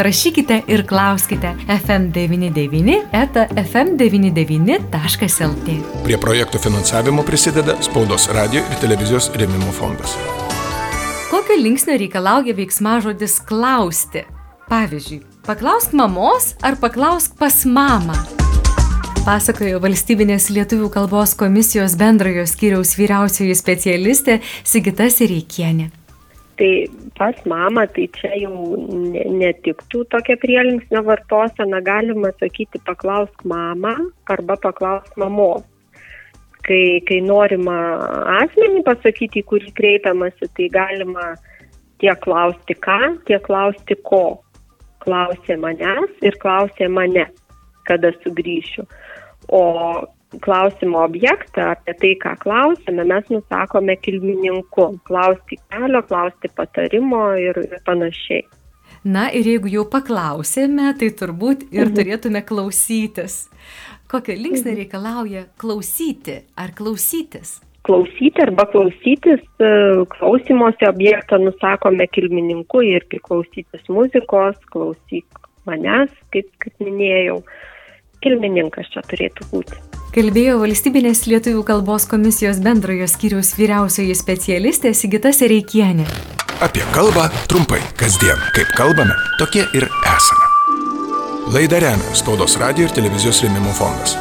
Rašykite ir klauskite FM99 eta fm99.lt. Prie projektų finansavimo prisideda Spaudos radio ir televizijos rėmimo fondas. Kokio linksnio reikalauja veiksmažodis klausti? Pavyzdžiui, paklausk mamos ar paklausk pas mamą. Pasakojo valstybinės lietuvių kalbos komisijos bendrojo skyriaus vyriausioji specialistė Sigita Sireikienė. Tai pas mamą, tai čia jau netiktų tokia prielinksnio vartosena, galima sakyti paklausk mamą arba paklausk mamos. Kai, kai norima asmenį pasakyti, į kurį kreipiamasi, tai galima tiek klausti ką, tiek klausti ko. Klausė manęs ir klausė mane, kada sugrįšiu. O klausimo objektą, apie tai, ką klausime, mes nusakome kilmininku. Klausti kelio, klausti patarimo ir, panašiai. Na ir jeigu jau paklausėme, tai turbūt ir mhm. turėtume klausytis. Kokio linksnio mhm. reikalauja klausyti ar klausytis? Klausyti arba klausytis, e, klausimosi objektą nusakome kilmininku ir klausytis muzikos, klausyk manęs, kaip, kaip minėjau, kilmininkas čia turėtų būti. Kalbėjo valstybinės lietuvių kalbos komisijos bendrojo skyriaus vyriausioji specialistė Sigita Sereikienė. Apie kalbą trumpai, kasdien, kaip kalbame, tokie ir esame. Laidą remia Spaudos radio ir televizijos rėmimo fondas.